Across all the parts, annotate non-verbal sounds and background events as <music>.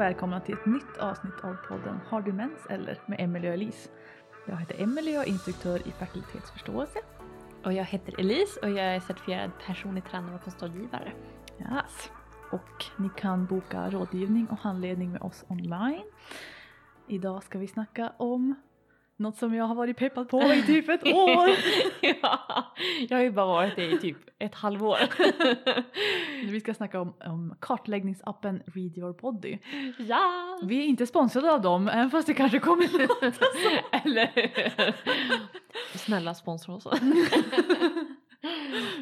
välkomna till ett nytt avsnitt av podden Har du mens eller? med Emelie och Elise. Jag heter Emelie och är instruktör i fertilitetsförståelse. Och jag heter Elise och jag är certifierad personlig tränare och kostrådgivare. Yes. Och ni kan boka rådgivning och handledning med oss online. Idag ska vi snacka om något som jag har varit peppad på i typ ett <laughs> år. ja, jag har ju bara varit det i typ ett halvår. <laughs> vi ska snacka om, om kartläggningsappen Read Your Body. ja! Vi är inte sponsrade av dem, även fast det kanske kommer <laughs> låta så. Eller Snälla sponsra oss.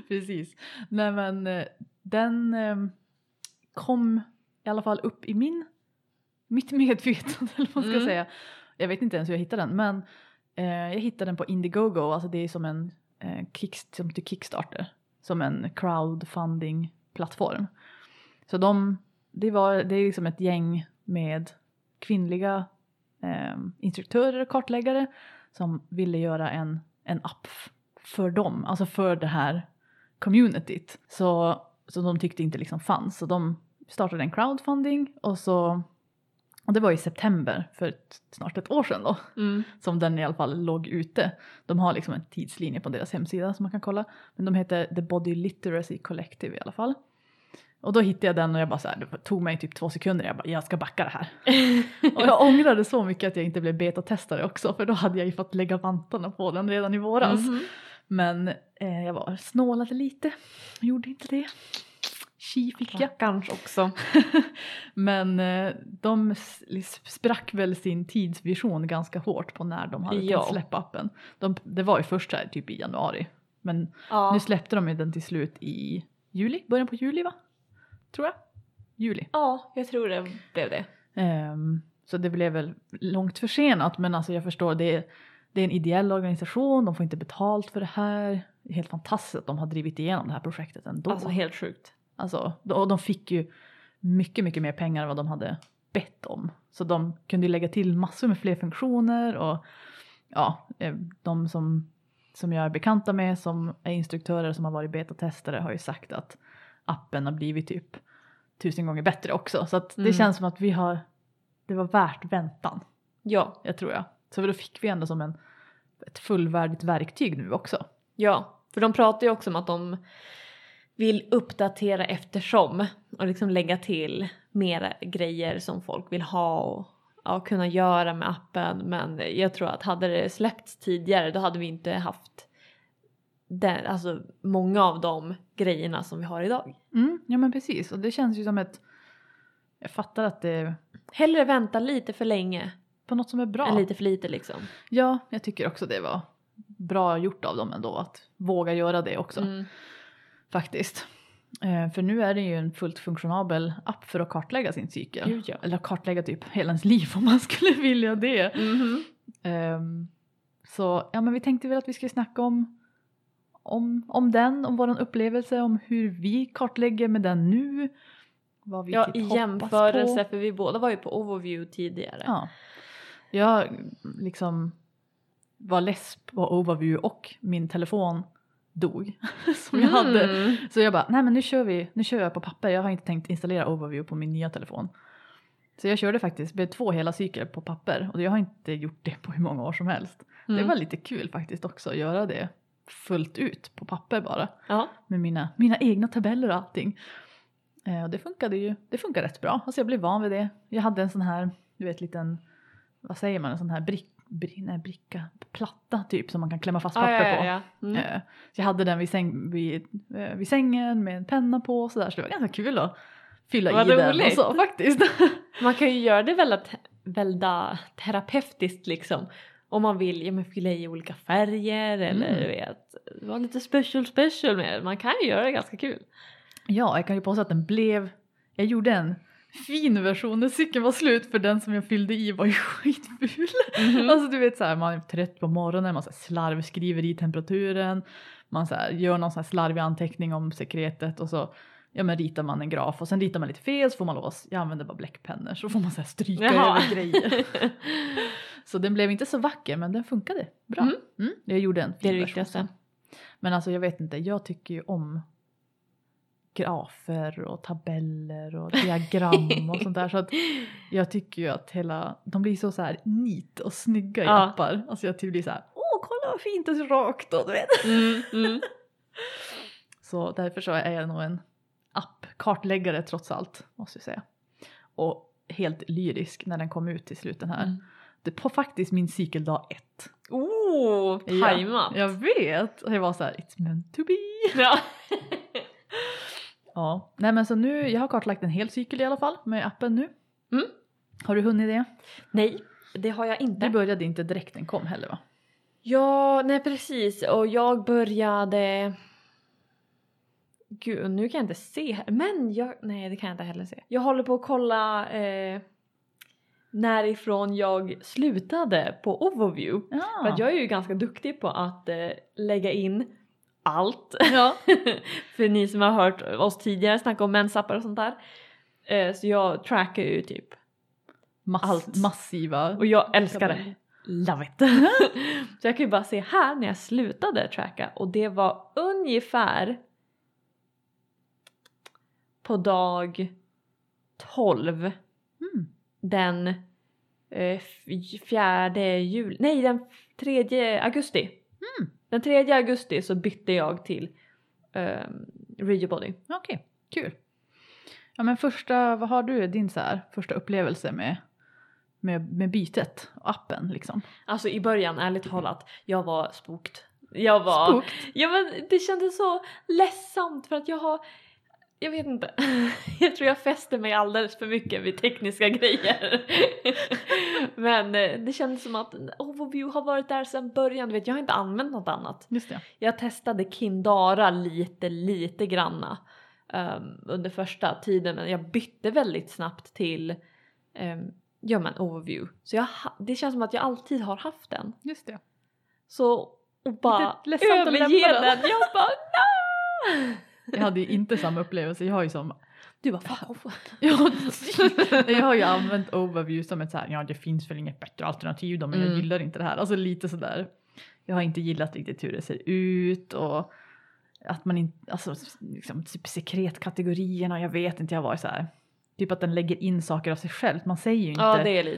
Precis. Nej men eh, den eh, kom i alla fall upp i min, mitt medvetande eller vad man ska Mm. säga. Jag vet inte ens hur jag hittade den men eh, jag hittade den på Indiegogo, alltså det är som en eh, kick, som till Kickstarter. Som en crowdfunding plattform. Så de, det, var, det är liksom ett gäng med kvinnliga eh, instruktörer och kartläggare som ville göra en, en app för dem, alltså för det här communityt. Så, så de tyckte inte liksom fanns. Så de startade en crowdfunding och så och det var i september för ett, snart ett år sedan då Mm. som den i alla fall låg ute. De har liksom en tidslinje på deras hemsida som man kan kolla. Men de heter The Body Literacy Collective i alla fall. Och då hittade jag den och jag bara så här, det tog mig typ två sekunder. Jag bara, jag ska backa det här. <laughs> och jag ångrade så mycket att jag inte blev betatestare också. För då hade jag ju fått lägga vantarna på den redan i våras. Mhm. Men eh, jag var snålade lite. Gjorde inte det. Tji fick jag. Rackarns också. <laughs> Men eh, de sprack väl sin tidsvision ganska hårt på när de hade Ja. tänkt släppa appen. De, det var ju först här typ i januari. Men Ja. nu släppte de ju den till slut i juli, början på juli va? Tror jag. Juli. ja, jag tror det blev det. Ehm, så det blev väl långt försenat men alltså jag förstår det är, det är en ideell organisation, de får inte betalt för det här. Det är helt fantastiskt att de har drivit igenom det här projektet ändå. Alltså helt sjukt. Alltså, och de fick ju mycket, mycket mer pengar än vad de hade bett om. Så de kunde ju lägga till massor med fler funktioner och ja, eh, de som, som jag är bekanta med som är instruktörer som har varit betatestare har ju sagt att appen har blivit typ tusen gånger bättre också. Så att det Mm. känns som att vi har, det var värt väntan, Ja, jag tror jag. Så då fick vi ändå som en, ett fullvärdigt verktyg nu också. ja. För de pratar ju också om att de vill uppdatera eftersom och liksom lägga till mera grejer som folk vill ha och ja, kunna göra med appen. Men jag tror att hade det släppts tidigare då hade vi inte haft den, alltså många av de grejerna som vi har idag. Mm, ja men precis, och det känns ju som ett, jag fattar att det Hellre vänta lite för länge på något som är bra. än lite för lite liksom. Ja, jag tycker också det var bra gjort av dem ändå att våga göra det också Mm. Faktiskt. Eh, för nu är det ju en fullt funktionabel app för att kartlägga sin cykel. Gud, ja. Eller kartlägga typ hela ens liv <laughs> om man skulle vilja det. Mhm. Ehm, så ja men vi tänkte väl att vi skulle snacka om, om, om den, om våran upplevelse, om hur vi kartlägger med den nu. Vad vi Ja, typ i jämförelse på. för vi båda var ju på Overview tidigare. Ja. Jag liksom var less på Overview och min telefon dog. <laughs> som jag hade. Mm. Så jag bara, nej men nu kör vi, nu kör jag på papper. Jag har inte tänkt installera Overview på min nya telefon. Så jag körde faktiskt med två hela cykler på papper och jag har inte gjort det på hur många år som helst. Det Mm. var lite kul faktiskt också att göra det fullt ut på papper bara. Ja. Med mina, mina egna tabeller och allting. Eh, och det funkade ju, det funkar rätt bra. Alltså jag blev van vid det. Jag hade en sån här, du vet liten, vad säger man, en sån här brick, nej, bricka, platta typ som man kan klämma fast papper ja, på. ja, ja. Mm. Eh, Så jag hade den vid, säng, vid, eh, vid sängen med en penna på och sådär så det var ganska kul att fylla Vad i den och roligt. så faktiskt. <laughs> Man kan ju göra det väldigt, väldigt terapeutiskt liksom. Om man vill ja, men fylla i olika färger eller Mm. vet, vara lite special special med det. Man kan ju göra det ganska kul. ja, jag kan ju påstå att den blev, jag gjorde en fin version när cykeln var slut för den som jag fyllde i var ju <laughs> skitful. Mhm. Alltså du vet så här, man är trött på morgonen, man så slarvskriver i temperaturen, man så här, gör någon så slarvig anteckning om sekretet och så ja, men ritar man en graf och sen ritar man lite fel så får man lås, jag använder bara bläckpennor så får man så här stryka Jaha. över grejer. <laughs> Så den blev inte så vacker men den funkade bra. Mm. Mm, jag gjorde en Det är fin det viktigaste. Men alltså jag vet inte, jag tycker ju om grafer och tabeller och <laughs> diagram och sånt där. Så att jag tycker ju att hela, de blir så, så här nit och snygga i Ja. appar. Alltså jag typ blir så här, åh kolla vad fint och så rakt och du vet. Mm, mm. <laughs> Så därför så är jag nog en app-kartläggare trots allt, måste jag säga. Och helt lyrisk när den kom ut till slut den här. Mm. Det på faktiskt min cykeldag ett. Oh, tajmat! Ja, jag vet! Och jag var så här, it's meant to be. Ja. <laughs> Ja, nej men så nu, jag har kartlagt en hel cykel i alla fall med appen nu. Mm. Har du hunnit det? Nej, det har jag inte. Du började inte direkt den kom heller va? Ja, nej precis. Och jag började... Gud, nu kan jag inte se. Men jag... Nej, det kan jag inte heller se. Jag håller på att kolla eh, närifrån jag slutade på Overview. Ja. För att jag är ju ganska duktig på att eh, lägga in allt. ja. <laughs> För ni som har hört oss tidigare snacka om mensappar och sånt där. Eh, så jag trackar ju typ. Mass, Allt. Massiva. Och jag älskar det. Love it! <laughs> så jag kan ju bara se här när jag slutade tracka och det var ungefär på dag 12 Mm. den eh, fjärde juli, nej den tredje augusti. Mm. Den tredje augusti så bytte jag till um, Regio Body. Okej, kul. Ja men första, vad har du din så här, första upplevelse med, med, med bytet och appen liksom? Alltså i början, ärligt talat, jag var spooked. Jag var... Spooked. Ja men det kändes så ledsamt för att jag har jag vet inte. <laughs> Jag tror jag fäster mig alldeles för mycket vid tekniska <laughs> grejer. <laughs> Men eh, det kändes som att Overview har varit där sedan början. Du vet, jag har inte använt något annat. Just det. Jag testade Kindara lite, lite granna ehm, under första tiden men jag bytte väldigt snabbt till um, ja men Overview. Så jag, det känns som att jag alltid har haft den. Just det. Så och bara överge den. den. Jag bara no! Jag hade ju inte samma upplevelse. Jag har ju som Du bara. <laughs> Ja, jag har ju använt Overview som ett så här, ja det finns väl inget bättre alternativ då men jag Mm. gillar inte det här. Alltså lite sådär. Jag har inte gillat riktigt hur det ser ut och att man inte, alltså liksom typ sekretkategorierna, jag vet inte, jag var så här. Typ att den lägger in saker av sig själv. Man säger ju inte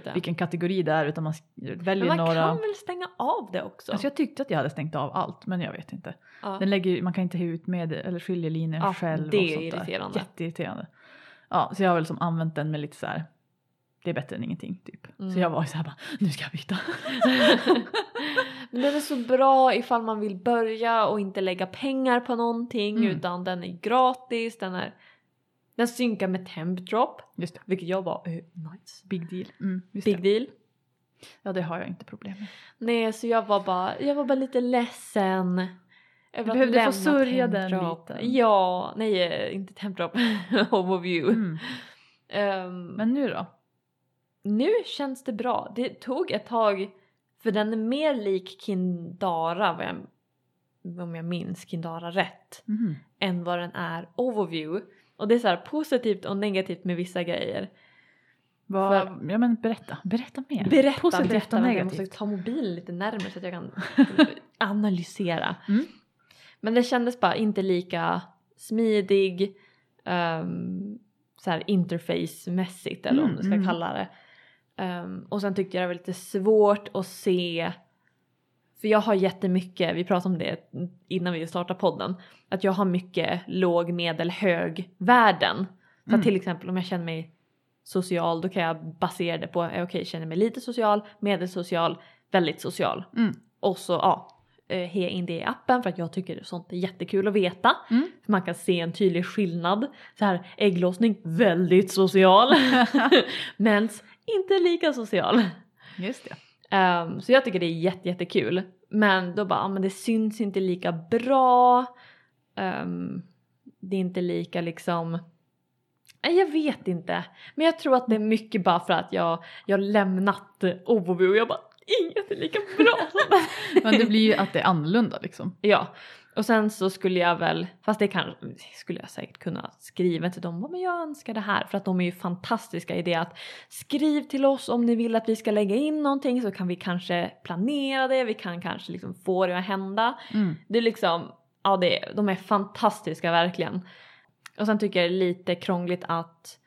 Ja vilken kategori det är utan man väljer Men man några. kan väl stänga av det också? Alltså jag tyckte att jag hade stängt av allt men jag vet inte. ja. Den lägger, man kan inte ha ut med eller skiljelinjer Ja, själv. det och är sånt där. irriterande. Jätteirriterande. Ja, så jag har väl som använt den med lite så här. Det är bättre än ingenting typ. Mm. Så jag var ju så här bara, nu ska jag byta. <laughs> Men den är så bra ifall man vill börja och inte lägga pengar på någonting Mm. utan den är gratis, den är den synkar med Tempdrop Just det, vilket jag var eh, nice. big deal. Mm, just Big det. deal. Ja, det har jag inte problem med. Nej så jag var bara, jag var bara lite ledsen. över Du att behövde få lämna sörja den Tempdrop. lite. Ja, nej eh, inte Tempdrop, <laughs> Overview. Mm. Ehm, Men nu då? Nu känns det bra. Det tog ett tag för den är mer lik Kindara vad jag, om jag minns Kindara rätt Mhm. än vad den är Overview. Och det är så här positivt och negativt med vissa grejer. Vad, För- ja men berätta, berätta mer. Berätta, Positivt berätta. och vänta, Jag negativt. måste ta mobilen lite närmare så att jag kan <laughs> analysera. Mm. Men det kändes bara inte lika smidig um, så här interface-mässigt eller om Mm, du ska mm. kalla det. Ehm, och sen tyckte jag det var lite svårt att se för jag har jättemycket, vi pratade om det innan vi startade podden, att jag har mycket låg, medel, hög värden. Så Mm. till exempel om jag känner mig social då kan jag basera det på, eh, okej känner mig lite social, medelsocial, väldigt social. Mm. Och så ja, eh, he in det i appen för att jag tycker sånt är jättekul att veta. Mm. För man kan se en tydlig skillnad. Så här ägglossning, väldigt social. <laughs> Mens, inte lika social. Just det. Ehm, så jag tycker det är jätte, jättekul. Men då bara, ah, men det syns inte lika bra. Ehm, det är inte lika liksom Nej, jag vet inte. Men jag tror att det är mycket bara för att jag, jag lämnat Overview och jag bara inget är lika bra. <laughs> Men det blir ju att det är annorlunda liksom. Ja, och sen så skulle jag väl, fast det kan, skulle jag säkert kunna skriva till dem, "Ja, men jag önskar det här för att de är ju fantastiska i det att skriv till oss om ni vill att vi ska lägga in någonting så kan vi kanske planera det, vi kan kanske liksom få det att hända. Mm. Det är liksom, ja det, de är fantastiska verkligen. Och sen tycker jag det är lite krångligt att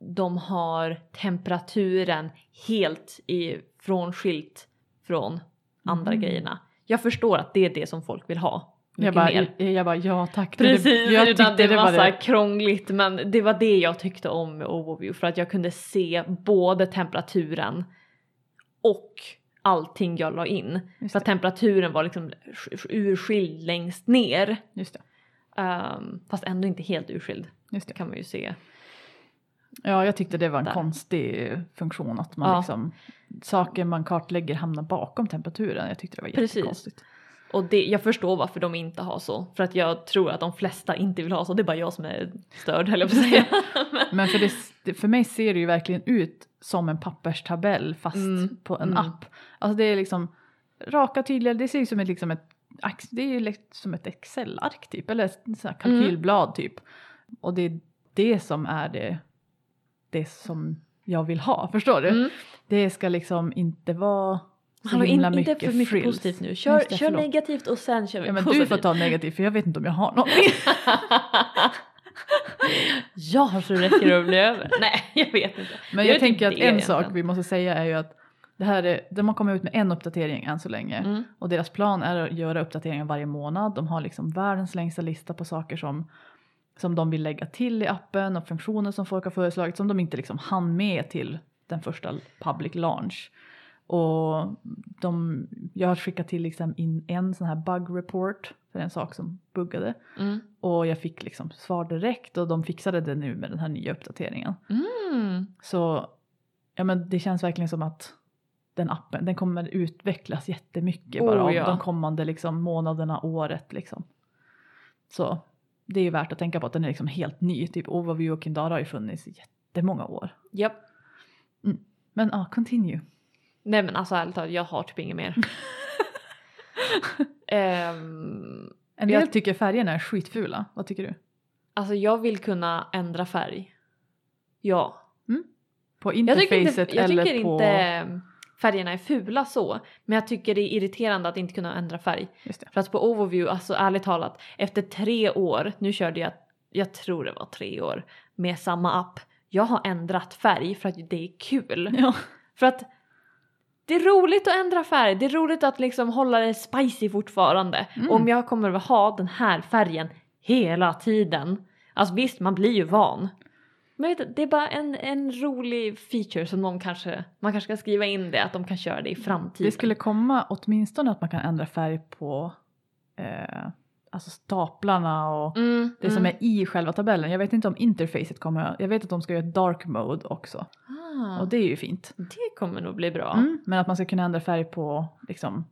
de har temperaturen helt i, frånskilt från andra Mhm. grejerna. Jag förstår att det är det som folk vill ha. Jag Mycket bara, mer. jag, jag bara, ja tack. Precis, jag utan tyckte det var, var så här krångligt men det var det jag tyckte om med Overview för att jag kunde se både temperaturen och allting jag la in. Just För att det. temperaturen var liksom sk- urskild längst ner. Just det. Ehm, fast ändå inte helt urskild. Just Det det. kan man ju se. Ja, jag tyckte det var en Där. konstig funktion att man Ja. liksom saker man kartlägger hamnar bakom temperaturen. Jag tyckte det var Precis. jättekonstigt. Och det, jag förstår varför de inte har så. För att jag tror att de flesta inte vill ha så. Det är bara jag som är störd höll jag på att säga. <laughs> Men för, det, för mig ser det ju verkligen ut som en papperstabell fast Mm, på en mm. app. Alltså det är liksom raka tydliga, det ser ut som ett, liksom ett, det är ju som ett Excel-ark typ, eller ett Mm. kalkylblad typ. Och det är det som är det, det som jag vill ha, förstår du? Mm. Det ska liksom inte vara Hallå, in, inte mycket för mycket frills. positivt nu. Kör, det, kör negativt och sen kör vi Ja men positivt. du får ta negativt för jag vet inte om jag har något. <laughs> ja, så räcker det att bli över. Nej, jag vet inte. Men jag typ tänker att en sak egentligen. vi måste säga är ju att det här är, de har kommit ut med en uppdatering än så länge. Mm. Och deras plan är att göra uppdateringar varje månad. De har liksom världens längsta lista på saker som, som de vill lägga till i appen och funktioner som folk har föreslagit som de inte liksom hann med till den första public launch. Och de, jag har skickat till liksom in en sån här bug report för en sak som buggade. Mm. Och jag fick liksom svar direkt och de fixade det nu med den här nya uppdateringen. Mm. Så ja, men det känns verkligen som att den appen den kommer utvecklas jättemycket bara Oh, av ja. de kommande liksom, månaderna, året liksom. Så det är ju värt att tänka på att den är liksom helt ny. Typ Overview och Kindara har ju funnits i jättemånga år. Japp. Men ja, continue. Nej men alltså ärligt talat, jag har typ inget mer. <laughs> Ehm, En Jag- del tycker färgerna är skitfula. Vad tycker du? alltså jag vill kunna ändra färg. Ja. På Jag tycker interfacet inte, jag eller tycker på... inte färgerna är fula så. Men jag tycker det är irriterande att inte kunna ändra färg. För att på Overview, alltså ärligt talat, efter tre år, nu körde jag, jag tror det var tre år, med samma app. Jag har ändrat färg för att det är kul. Ja. För att det är roligt att ändra färg, det är roligt att liksom hålla det spicy fortfarande. Mm. Om jag kommer att ha den här färgen hela tiden. Alltså visst, man blir ju van. Men vet det är bara en, en rolig feature som någon kanske, man kanske ska skriva in det, att de kan köra det i framtiden. Det skulle komma åtminstone att man kan ändra färg på eh, alltså staplarna och mm, det som är i själva tabellen. Jag vet inte om interfacet kommer, jag vet att de ska göra dark mode också ah, och det är ju fint. det kommer nog bli bra. Mm, men att man ska kunna ändra färg på liksom,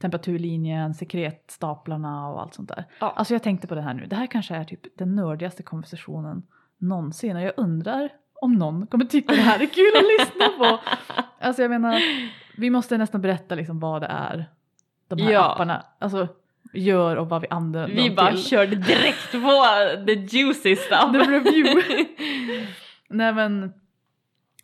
temperaturlinjen, sekretstaplarna och allt sånt där. Ja. Alltså jag tänkte på det här nu, det här kanske är typ den nördigaste konversationen någonsin och jag undrar om någon kommer tycka det här är kul att lyssna på. <laughs> Alltså jag menar, vi måste nästan berätta liksom vad det är de här Ja. apparna alltså, gör och vad vi använder Vi bara till. körde direkt på the juicy stuff. The review. <laughs> Nej men,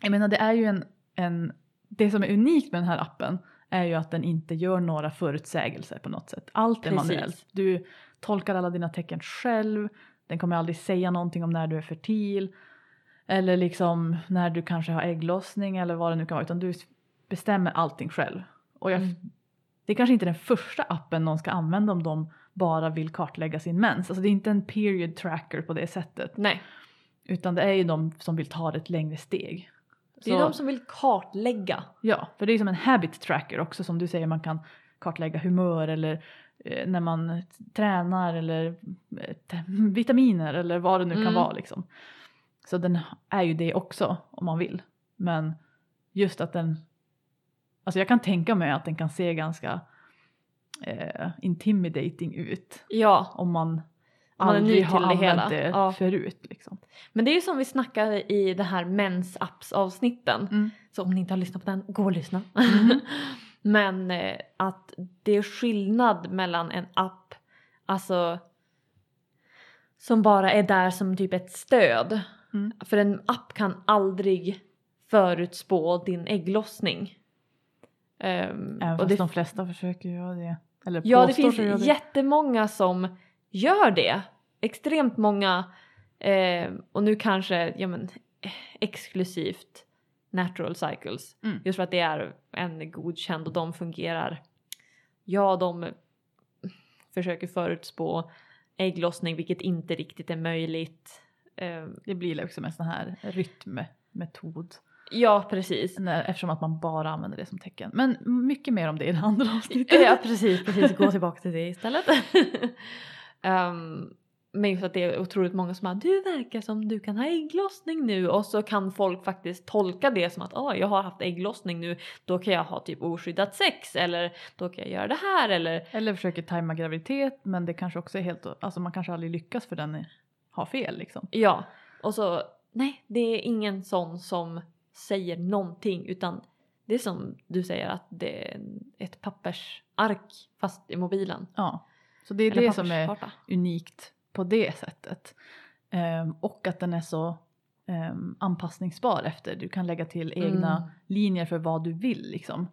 jag menar det är ju en, en, det som är unikt med den här appen är ju att den inte gör några förutsägelser på något sätt. Allt är Precis. manuellt. Du tolkar alla dina tecken själv, den kommer aldrig säga någonting om när du är fertil eller liksom när du kanske har ägglossning eller vad det nu kan vara utan du bestämmer allting själv. Och jag, Mm. Det är kanske inte den första appen någon ska använda om de bara vill kartlägga sin mens. Alltså det är inte en period tracker på det sättet. Nej, Utan det är ju de som vill ta det ett längre steg. det är Så- de som vill kartlägga. Ja, för det är som en habit tracker också som du säger man kan kartlägga humör eller eh, när man tränar eller eh, <laughs> vitaminer eller vad det nu kan Mm. vara liksom. Så den är ju det också om man vill. Men just att den, alltså jag kan tänka mig att den kan se ganska eh, intimidating ut Ja, om man Om man är ny till det hela. det Ja. förut. Liksom. men det är ju som vi snackade i det här mens-apps-avsnitten. Mm. Så om ni inte har lyssnat på den, gå och lyssna. Mhm. <laughs> Men eh, att det är skillnad mellan en app, alltså som bara är där som typ ett stöd. Mm. För en app kan aldrig förutspå din ägglossning. Ehm, Även och det, de flesta försöker göra det. Eller ja, det finns det. jättemånga som gör det. Extremt många Eh, och nu kanske, ja men exklusivt natural cycles. Mm. Just för att det är en godkänd och de fungerar. Ja, de försöker förutspå ägglossning vilket inte riktigt är möjligt. Eh, Det blir liksom en sån här rytmmetod. Ja, precis. när- Eftersom att man bara använder det som tecken. Men mycket mer om det i det andra avsnittet. Ja, precis, precis. Gå tillbaka till det istället. um, <laughs> men just att det är otroligt många som bara du verkar som du kan ha ägglossning nu och så kan folk faktiskt tolka det som att oh, jag har haft ägglossning nu då kan jag ha typ oskyddat sex eller då kan jag göra det här eller Eller försöker tajma graviditet men det kanske också är helt, alltså man kanske aldrig lyckas för den har fel liksom. ja och så nej det är ingen sån som säger någonting utan det är som du säger att det är ett pappersark fast i mobilen. Ja. Så det är Eller det som är unikt på det sättet. Ehm, och att den är så ehm, anpassningsbar efter. Du kan lägga till egna Mm. linjer för vad du vill liksom.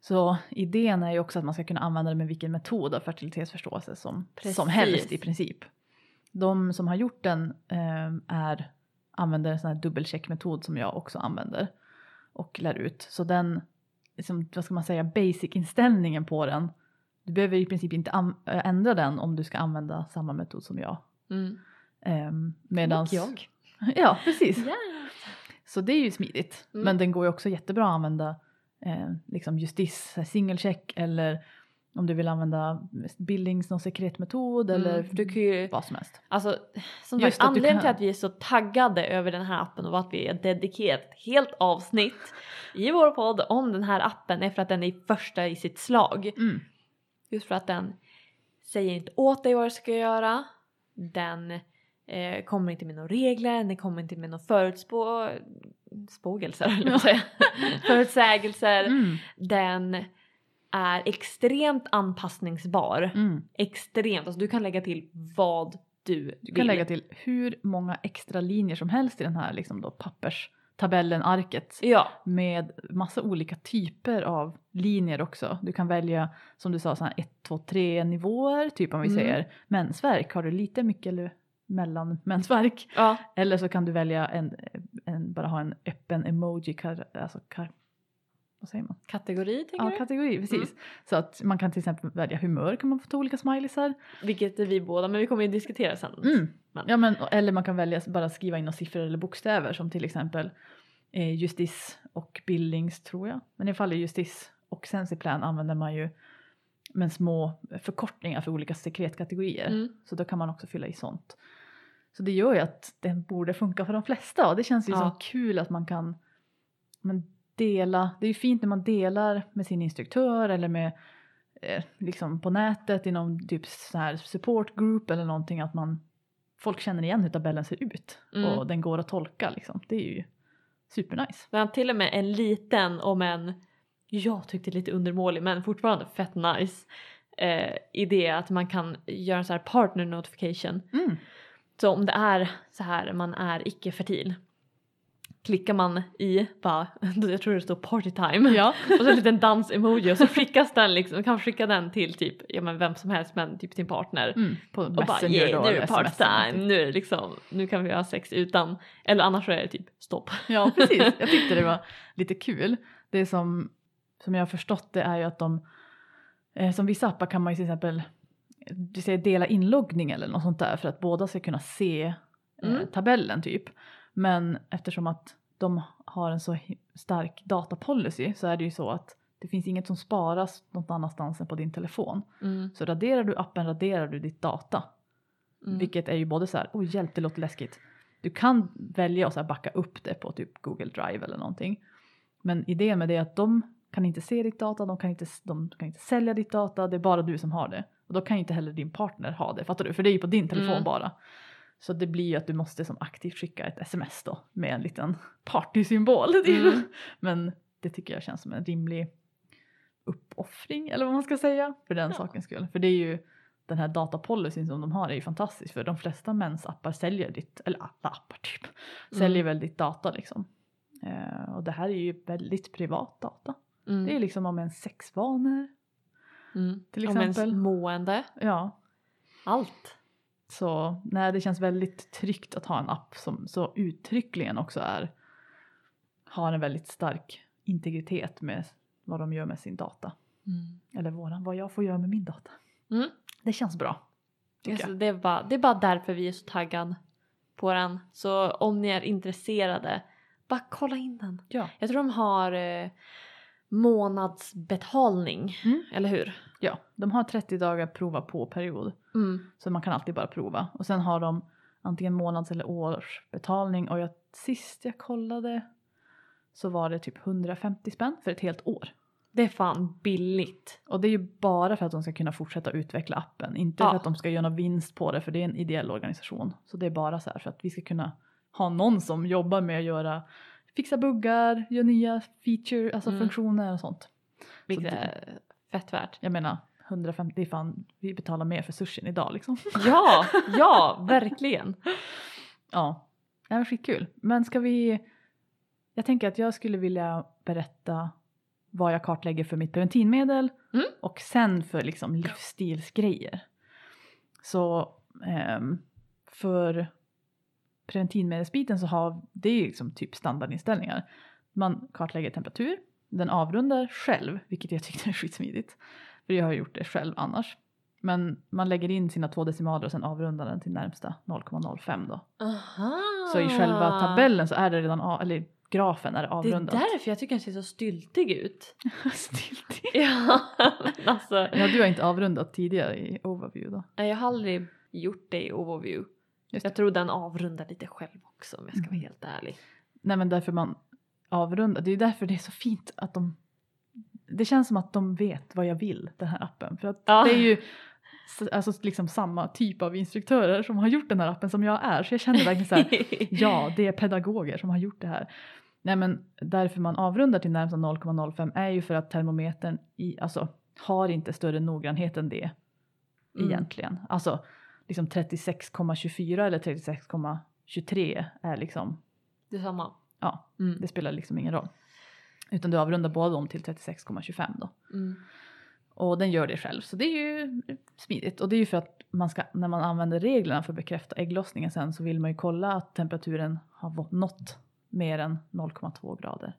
Så idén är ju också att man ska kunna använda det med vilken metod av fertilitetsförståelse som, Precis. som helst i princip. De som har gjort den ehm, är, använder en sån här dubbelcheckmetod som jag också använder och lär ut. Så den, liksom, vad ska man säga, basic-inställningen på den du behöver i princip inte äh, ändra den om du ska använda samma metod som jag. Mm. Ehm, medans, Och jag. <laughs> Ja, precis. Ja. Så det är ju smidigt. Mm. Men den går ju också jättebra att använda eh, liksom justis, singelcheck eller om du vill använda bildnings och sekretmetod eller Mm, för du kan ju, vad som helst. alltså som sagt anledningen till att vi är så taggade över den här appen och att vi har dedikerat helt avsnitt i vår podd om den här appen är för att den är första i sitt slag. Mm. Just för att den säger inte åt dig vad du ska göra. Den eh, kommer inte med några regler, den kommer inte med några förutspå... Spågelser, höll jag säga. <laughs> Förutsägelser. Mm. Den är extremt anpassningsbar. Mm. Extremt, alltså du kan lägga till vad du vill. Du kan lägga till hur många extra linjer som helst i den här liksom då papperstabellen, arket. Ja, med massa olika typer av linjer också. Du kan välja som du sa så här 1, 2, 3 nivåer, typ om vi Mm. säger mensvärk, har du lite, mycket eller mellan mensvärk? ja, Eller så kan du välja en, en bara ha en öppen emoji, kar, alltså kar, vad säger man? kategori tänker Ja, du? kategori, precis. Så att man kan till exempel välja humör, kan man få ta olika smileysar. Vilket är vi båda, men vi kommer ju diskutera sen. Mm. Men- Ja, men, eller man kan välja bara skriva in några siffror eller bokstäver som till exempel eh, justis och bildnings tror jag. Men i fall i justis och sensiplan använder man ju med små förkortningar för olika sekretkategorier. Mm. Så då kan man också fylla i sånt. Så det gör ju att den borde funka för de flesta och det känns ju Ja. så kul att man kan men dela. Det är ju fint när man delar med sin instruktör eller med eh, liksom på nätet i någon typ så här support group eller någonting att man folk känner igen hur tabellen ser ut Mm. och den går att tolka liksom. Det är ju supernice. Men till och med en liten om en, jag tyckte lite undermålig men fortfarande fett nice eh, idé att man kan göra en så här partner notification. Mm. Så om det är så här man är icke fertil klickar man i bara, <laughs> jag tror det står party time Ja. <laughs> och så en liten dans-emoji och så skickas den liksom, kan skicka den till typ, ja men vem som helst men typ sin partner. Mm. På Och bara yeah, nu är det party time, någonting. nu är det liksom, nu kan vi ha sex utan, eller annars så är det typ stopp. Ja precis, <laughs> jag tyckte det var lite kul. Det som, som jag har förstått det är ju att de, eh, som vissa appar kan man ju till exempel du säger dela inloggning eller något sånt där för att båda ska kunna se eh, Mm. tabellen typ. Men eftersom att de har en så stark datapolicy så är det ju så att det finns inget som sparas något annanstans än på din telefon. Mm. Så raderar du appen raderar du ditt data. Mm. Vilket är ju både så här, oj hjälp det låter läskigt. Du kan välja att så backa upp det på typ Google Drive eller någonting. Men idén med det är att de kan inte se ditt data, de kan inte, de kan inte sälja ditt data, det är bara du som har det. Och då kan inte heller din partner ha det, fattar du? För det är ju på din telefon Mm. bara. Så det blir ju att du måste som aktivt skicka ett sms då med en liten partysymbol. Mm. <laughs> Men det tycker jag känns som en rimlig uppoffring eller vad man ska säga för den Ja. sakens skull. För det är ju den här datapolicyn som de har är ju fantastisk för de flesta mensappar säljer ditt, eller alla appar typ, Mm. säljer väl ditt data liksom. Eh, och det här är ju väldigt privat data. Mm. Det är liksom om ens sexvanor, Mm. till Om ens exempel. mående, ja. allt. Så nej, det känns väldigt tryggt att ha en app som så uttryckligen också är har en väldigt stark integritet med vad de gör med sin data. Eller våran, vad jag får göra med min data. Mm. Det känns bra. Alltså, det, är bara, det är bara därför vi är så taggade på den. Så om ni är intresserade, bara kolla in den. Ja. Jag tror de har eh, månadsbetalning, Mm. eller hur? Ja, de har 30 dagar prova på-period. Mm. Så man kan alltid bara prova. Och sen har de antingen månads eller årsbetalning. Och jag, sist jag kollade så var det typ 150 spänn för ett helt år. Det är fan billigt. Och det är ju bara för att de ska kunna fortsätta utveckla appen. Inte Ja. för att de ska göra någon vinst på det för det är en ideell organisation. Så det är bara så här för att vi ska kunna ha någon som jobbar med att göra fixa buggar, göra nya feature, alltså Mm. funktioner och sånt. Vilket det- är fett värt. Jag menar 150, det är fan, vi betalar mer för sushin idag liksom. <laughs> Ja, ja, verkligen. Ja, det var skitkul. Men ska vi... Jag tänker att jag skulle vilja berätta vad jag kartlägger för mitt preventivmedel Mm. och sen för liksom livsstilsgrejer. Så ehm, för preventivmedelsbiten så har det är liksom typ standardinställningar. Man kartlägger temperatur, den avrundar själv, vilket jag tyckte <laughs> är skitsmidigt. För jag har gjort det själv annars. Men man lägger in sina två decimaler och sen avrundar den till närmsta 0,05 då. Aha. Så i själva tabellen så är det redan, a- eller grafen är det Det är avrundat. därför jag tycker den ser så styltig ut. <laughs> Stiltig. Ja, men alltså. Ja, du har inte avrundat tidigare i overview då? Nej, Jag har aldrig gjort det i overview. Just Jag tror den avrundar lite själv också om jag ska vara Mm. helt ärlig. Nej men därför man avrundar, det är därför det är så fint att de det känns som att de vet vad jag vill, den här appen. För att Ja. det är ju alltså, liksom samma typ av instruktörer som har gjort den här appen som jag är. Så jag känner verkligen så här, <laughs> ja det är pedagoger som har gjort det här. Nej men därför man avrundar till närmsta 0,05 är ju för att termometern i, alltså, har inte större noggrannhet än det Mm. egentligen. Alltså liksom 36,24 eller 36,23 är liksom, Det är samma. Ja Mm. det spelar liksom ingen roll. Utan du avrundar båda dem till 36,25 då. Mm. Och den gör det själv. Så det är ju smidigt. Och det är ju för att man ska, när man använder reglerna för att bekräfta ägglossningen sen så vill man ju kolla att temperaturen har nått mer än 0,2 grader.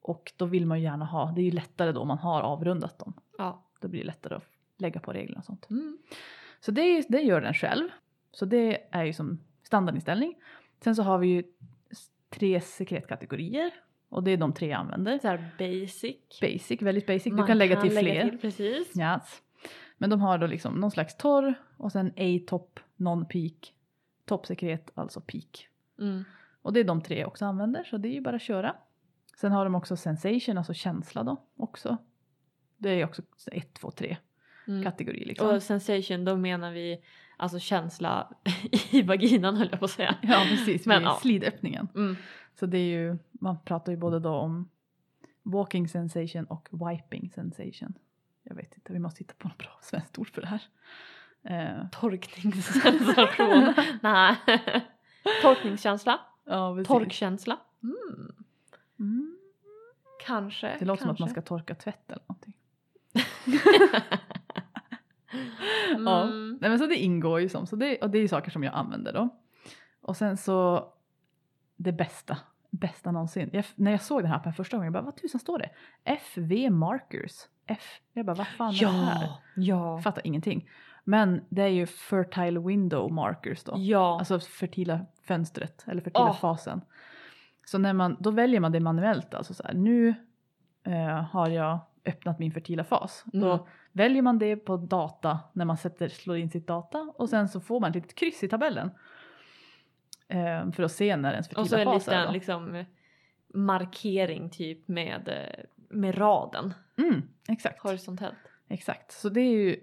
Och då vill man ju gärna ha, det är ju lättare då man har avrundat dem. Ja. Då blir det lättare att lägga på reglerna och sånt. Mm. Så det, är- det gör den själv. Så det är ju som standardinställning. Sen så har vi ju tre sekretkategorier. Och det är de tre jag använder. Så här basic. Basic, väldigt basic. Du Man kan lägga till fler. till, precis. Yes. Men de har då liksom någon slags torr och sen A-top, non-peak, toppsekret, alltså peak. Mm. Och det är de tre jag också använder så det är ju bara att köra. Sen har de också sensation, alltså känsla då också. Det är också 1, 2, 3 Mm. kategori liksom. Och sensation, då menar vi alltså känsla <laughs> i vaginan höll jag på att säga. Ja precis, Men, ja. slidöppningen. Mm. Så det är ju, man pratar ju både då om walking sensation och wiping sensation. Jag vet inte, vi måste hitta på något bra svenskt ord för det här. Eh, Torkningssensation. <laughs> Nej. Torkningskänsla. ja. Torkkänsla. Mm. Mm. Kanske. Det låter som att kanske. man ska torka tvätt eller någonting. <laughs> Mm. Ja. Nej men så det ingår ju som, så det, och det är ju saker som jag använder då. Och sen så det bästa, bästa någonsin. Jag, när jag såg den här appen första gången, jag bara vad tusan står det? FV Markers. F. Jag bara vad fan är det här? Ja. Fattar ingenting. Men det är ju fertile window markers då. Ja. Alltså fertila fönstret eller fertila Åh. fasen. Så när man, då väljer man det manuellt. Alltså så här, nu eh, har jag öppnat min fertila fas. Mm. Då väljer man det på data när man sätter, slår in sitt data och sen så får man ett litet kryss i tabellen. Eh, för att se när ens fertila och så en fas är. liten liksom markering typ med, eh, med raden Mm, exakt. horisontellt. Exakt, så det är ju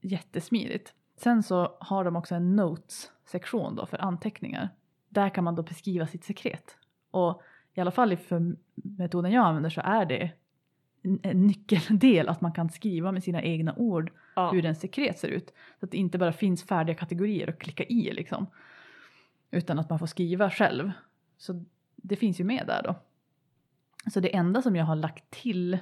jättesmidigt. Sen så har de också en notes-sektion då för anteckningar. Där kan man då beskriva sitt sekret. Och i alla fall för metoden jag använder så är det en- nyckeldel att man kan skriva med sina egna ord Ja. hur en sekret ser ut. Så att det inte bara finns färdiga kategorier att klicka i liksom. Utan att man får skriva själv. Så det finns ju med där då. Så det enda som jag har lagt till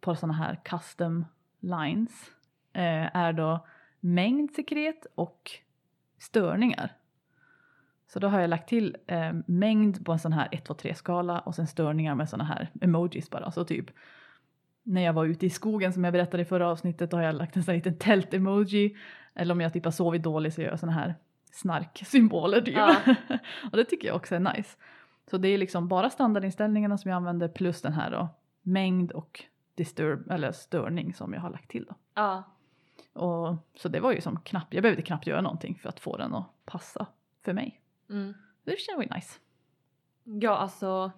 på sådana här custom lines eh, är då mängd sekret och störningar. Så då har jag lagt till eh, mängd på en sån här 1, 2, 3 skala och sen störningar med såna här emojis bara. Så typ när jag var ute i skogen som jag berättade i förra avsnittet då har jag lagt en sån här liten tält-emoji. Eller om jag typ har sovit dåligt så gör jag såna här snarksymboler typ. Ja. <laughs> och det tycker jag också är nice. Så det är liksom bara standardinställningarna som jag använder plus den här då mängd och disturb eller störning som jag har lagt till då. Ja. Och, så det var ju som knappt, jag behövde knappt göra någonting för att få den att passa för mig. Mm. Det känns nice. Ja, alltså.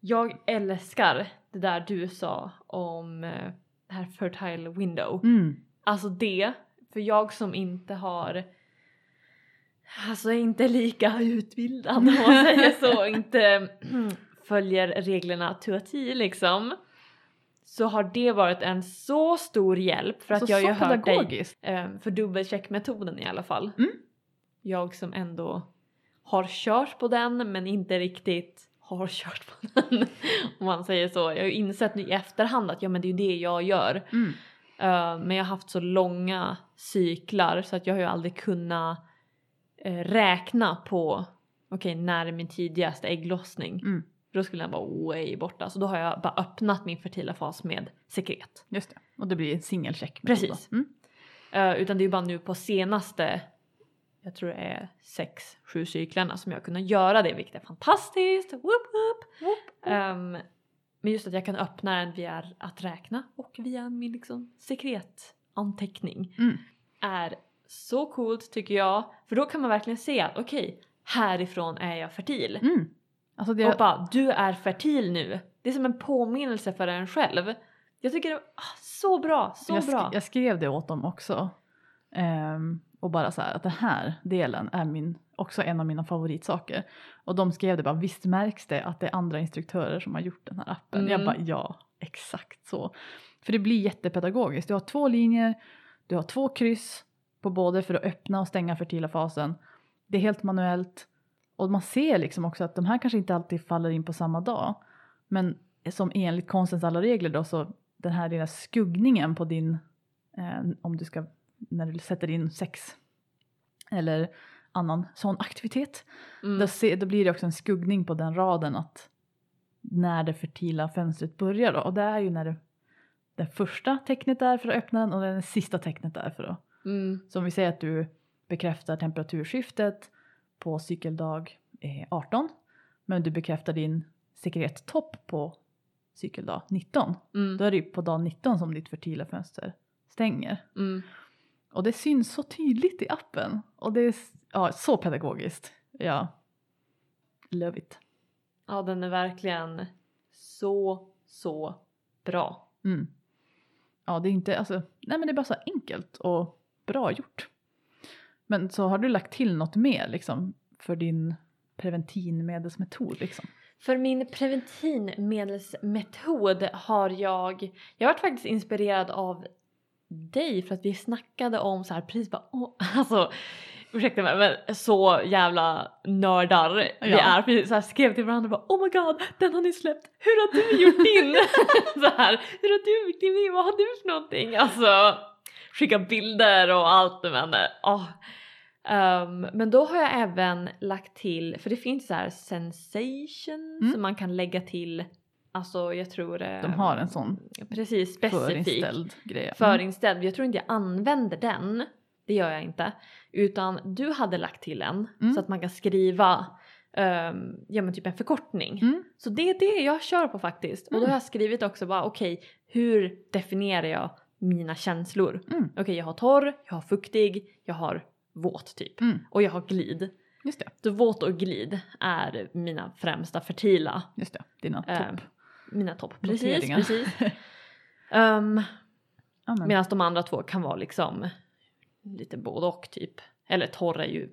Jag älskar det där du sa om eh, det här fertile window. Mm. Alltså det, för jag som inte har Alltså inte lika <laughs> utbildad om man säger så, inte <clears throat> följer reglerna to a T liksom. Så har det varit en så stor hjälp för att Alltså, jag har ju hört dig eh, för dubbelcheckmetoden i alla fall. Mm. Jag som ändå har kört på den men inte riktigt har kört på den <laughs> om man säger så. Jag har ju insett nu i efterhand att ja men det är ju det jag gör. Mm. Eh, men jag har haft så långa cyklar så att jag har ju aldrig kunnat eh, räkna på okej när är min tidigaste ägglossning. Mm. Då skulle den vara way borta så då har jag bara öppnat min fertila fas med sekret. Just det. Och det blir en singelcheck. Precis. Mm. Eh, utan det är ju bara nu på senaste, jag tror det är sex, sju cyklarna som jag kunnat göra det vilket är fantastiskt. Woop, woop. Ehm, men just att jag kan öppna den via att räkna och via min liksom sekretanteckning Mm. är så coolt tycker jag. För då kan man verkligen se att okej, härifrån är jag fertil. Mm. Alltså det, Och bara, du är fertil nu. Det är som en påminnelse för en själv. Jag tycker det var ah, så bra, så jag, bra. jag skrev det åt dem också. Ehm, och bara så här att den här delen är min, också en av mina favoritsaker. Och de skrev det bara, visst märks det att det är andra instruktörer som har gjort den här appen? Mm. Jag bara, ja, exakt så. För det blir jättepedagogiskt. Du har två linjer, du har två kryss på både för att öppna och stänga fertila fasen. Det är helt manuellt. Och man ser liksom också att de här kanske inte alltid faller in på samma dag. Men som enligt konstens alla regler då så den här lilla skuggningen på din, eh, om du ska, när du sätter in sex eller annan sån aktivitet. Mm. Då, se, då blir det också en skuggning på den raden att när det fertila fönstret börjar då. Och det är ju när det, det första tecknet är för att öppna den och det sista tecknet är för att Mm. så om vi säger att du bekräftar temperaturskiftet på cykeldag eh, 18 men du bekräftar din sekrettopp på cykeldag 19 Mm. då är det ju på dag 19 som ditt fertila fönster stänger. Mm. Och det syns så tydligt i appen och det är ja, så pedagogiskt. Ja, love it. Ja, den är verkligen så, så bra. Mm. Ja, det är inte, alltså, nej men det är bara så enkelt och bra gjort. Men så har du lagt till något mer liksom för din preventivmedelsmetod liksom? För min preventivmedelsmetod har jag, jag varit faktiskt inspirerad av dig för att vi snackade om så här precis bara, åh, <laughs> alltså ursäkta mig men så jävla nördar vi Ja. är. Vi så här skrev till varandra bara oh my god den har ni släppt, hur har du gjort din? <laughs> så här, hur har du gjort din, vad har du för någonting? Alltså skicka bilder och allt men åh. Ehm, men då har jag även lagt till, för det finns så här sensation Mm. som man kan lägga till, alltså jag tror De ehm, har en sån Precis, specifik förinställd grej. Mm. förinställd. Jag tror inte jag använder den. Det gör jag inte. Utan du hade lagt till en Mm. så att man kan skriva um, ja men typ en förkortning. Mm. Så det är det jag kör på faktiskt. Och då Mm. har jag skrivit också bara okej hur definierar jag mina känslor? Mm. Okej jag har torr, jag har fuktig, jag har våt typ. Mm. Och jag har glid. Just det, Så våt och glid är mina främsta fertila just det. Dina Ehm, topp. Mina topp. Precis, precis. <laughs> Um, men. Medan de andra två kan vara liksom lite både och typ. Eller torr är ju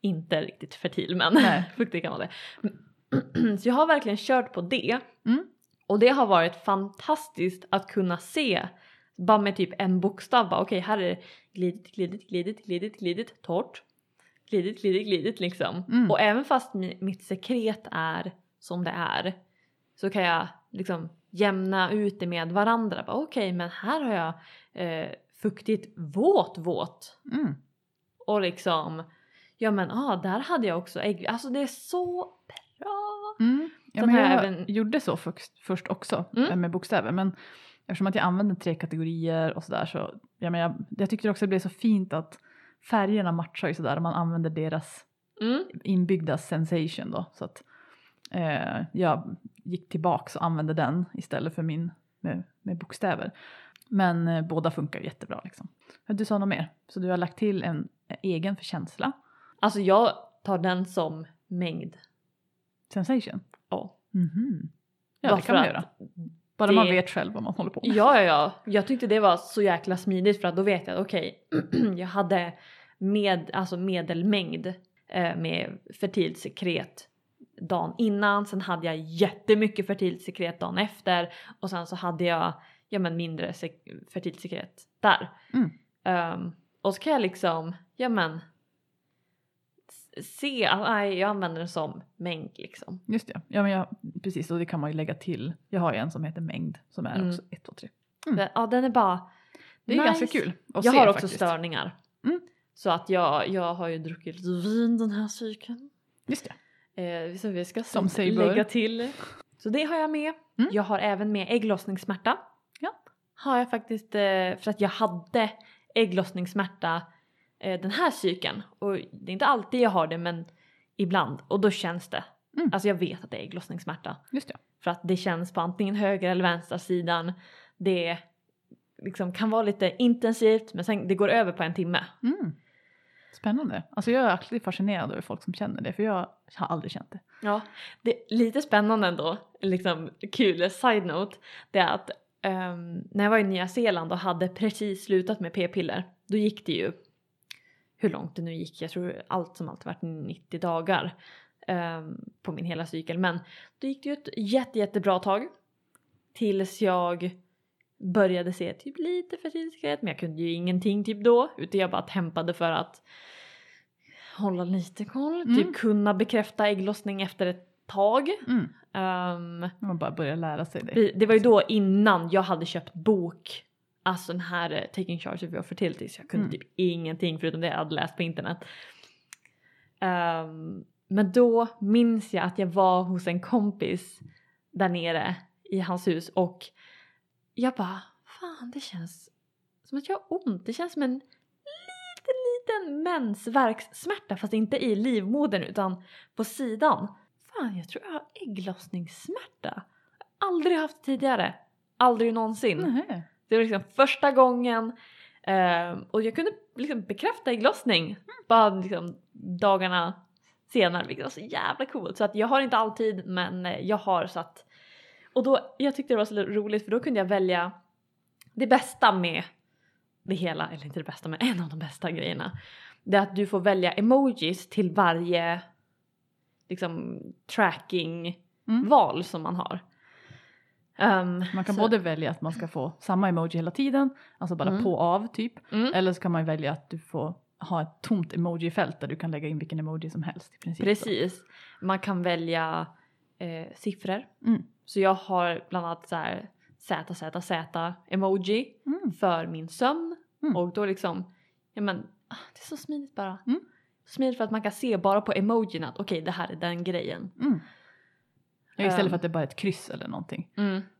inte riktigt fertil men <laughs> fuktig kan vara det. <clears throat> Så jag har verkligen kört på det. Mm. Och det har varit fantastiskt att kunna se bara med typ en bokstav bara okej här är det glidit, glidit, glidit, glidit, glidit, torrt. Glidit, glidit, glidit liksom. Mm. Och även fast mi- mitt sekret är som det är så kan jag liksom jämna ut det med varandra. Okej men här har jag eh, fuktigt våt våt. Mm. Och liksom, ja men ah, där hade jag också ägg. Alltså det är så bra. Mm. Ja, men jag även- gjorde så först, först också Mm. eh, med bokstäver. Men eftersom att jag använde tre kategorier och sådär så ja, men jag, jag tyckte också det blev så fint att färgerna matchar ju sådär och man använder deras Mm. inbyggda sensation då. Så att eh, jag gick tillbaks och använde den istället för min med, med bokstäver. Men eh, båda funkar jättebra liksom. Du sa något mer? Så du har lagt till en eh, egen för känsla, Alltså jag tar den som mängd. sensation. Ja. Mhm. Ja, Bara det kan man göra. Bara det- man vet själv vad man håller på med. Ja, ja, ja. Jag tyckte det var så jäkla smidigt för att då vet jag att okej, <clears throat> jag hade med, alltså medelmängd eh, med fertilt sekret dagen innan, sen hade jag jättemycket fertilt sekret dagen efter och sen så hade jag ja, men mindre sek- fertilt sekret där. Mm. Ehm, och så kan jag liksom, ja men se att nej, jag använder den som mängd liksom. Just det, ja men jag, precis och det kan man ju lägga till. Jag har ju en som heter mängd som är Mm. också 1, 2, 3. Mm. Den- Ja, den är bara Det är ganska nice. kul att jag se har också faktiskt. störningar. Mm. Så att jag, jag har ju druckit vin den här cykeln. Just det. Eh, så vi ska Som sig bör. lägga till. Så det har jag med. Mm. Jag har även med ägglossningssmärta. Ja. Har jag faktiskt eh, för att jag hade ägglossningssmärta eh, den här cykeln. Och det är inte alltid jag har det men ibland. Och då känns det. Mm. Alltså jag vet att det är ägglossningssmärta. Just det. För att det känns på antingen höger eller vänstra sidan. Det liksom kan vara lite intensivt men sen det går över på en timme. Mm. Spännande. Alltså jag är alltid fascinerad över folk som känner det för jag har aldrig känt det. Ja, det är lite spännande ändå, liksom kul side-note, det är att um, när jag var i Nya Zeeland och hade precis slutat med p-piller, då gick det ju, hur långt det nu gick, jag tror allt som allt varit 90 dagar um, på min hela cykel, men då gick det ju ett jätte, jättebra tag tills jag började se typ lite fertilitet, men jag kunde ju ingenting typ då, utan jag bara tempade för att hålla lite koll, Mm. typ kunna bekräfta ägglossning efter ett tag. Mm. När man bara börjar lära sig det. det var ju då innan jag hade köpt bok, alltså den här eh, Taking Charge of Your Fertility, så jag kunde Mm. typ ingenting förutom det jag hade läst på internet. Ehm, men då minns jag att jag var hos en kompis där nere i hans hus och jag bara, fan det känns som att jag har ont, det känns som en liten liten mensvärkssmärta fast inte i livmodern utan på sidan. Fan jag tror jag har ägglossningssmärta. Aldrig haft tidigare. Aldrig någonsin. Nähä. Det var liksom första gången ehm, och jag kunde liksom bekräfta ägglossning bara liksom dagarna senare vilket var så jävla coolt. Så att jag har inte alltid men eh, jag har så att och då, jag tyckte det var så roligt för då kunde jag välja det bästa med det hela, eller inte det bästa men en av de bästa grejerna. Det är att du får välja emojis till varje liksom tracking Mm. som man har. Ehm, Man kan så- både välja att man ska få samma emoji hela tiden, alltså bara Mm. på och av typ. Mm. Eller så kan man välja att du får ha ett tomt emojifält där du kan lägga in vilken emoji som helst i princip. Precis. Man kan välja eh, siffror. Mm. Så jag har bland annat så här ZZZ emoji Mm. för min sömn. Mm. Och då liksom, ja men ah, det är så smidigt bara. Mm. Smidigt för att man kan se bara på emojin att okej det här är den grejen. Mm. Ja, istället Ehm. för att det bara är ett kryss eller någonting.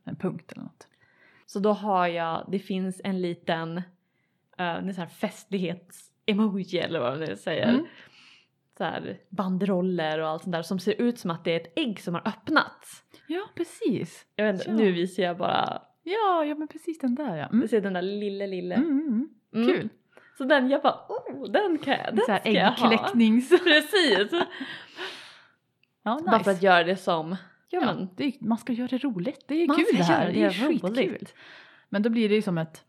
En punkt eller något. Så då har jag, det finns en liten uh, en sån här festlighets-emoji eller vad man nu säger. Mm. Så banderoller och allt sånt där som ser ut som att det är ett ägg som har öppnats. Ja, precis. Jag vet inte, Ja. nu visar jag bara, Ja, ja men precis den där ja. Mm. du ser den där lille lille. Mm, mm, mm. Mm. Kul. Så den, jag bara oh den kan jag, den Så här ska jag ha. äggkläcknings... <laughs> Precis! Ja, Bara för att nice. göra det som, ja, Ja, men det är, man ska göra det roligt. Det är Man kul det här. Det är skitkul. Men då blir det ju som ett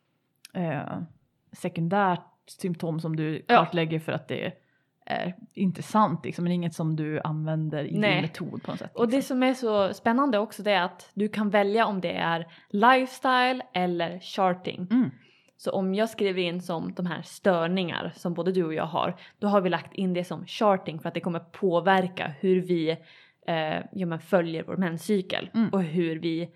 eh, sekundärt symptom som du Ja. kartlägger för att det är intressant liksom, men inget som du använder i Nej. din metod på något sätt. Och det liksom. som är så spännande också det är att du kan välja om det är lifestyle eller charting. Mm. Så om jag skriver in som de här störningar som både du och jag har, då har vi lagt in det som charting för att det kommer påverka hur vi eh, ja, men följer vår menscykel Mm. och hur vi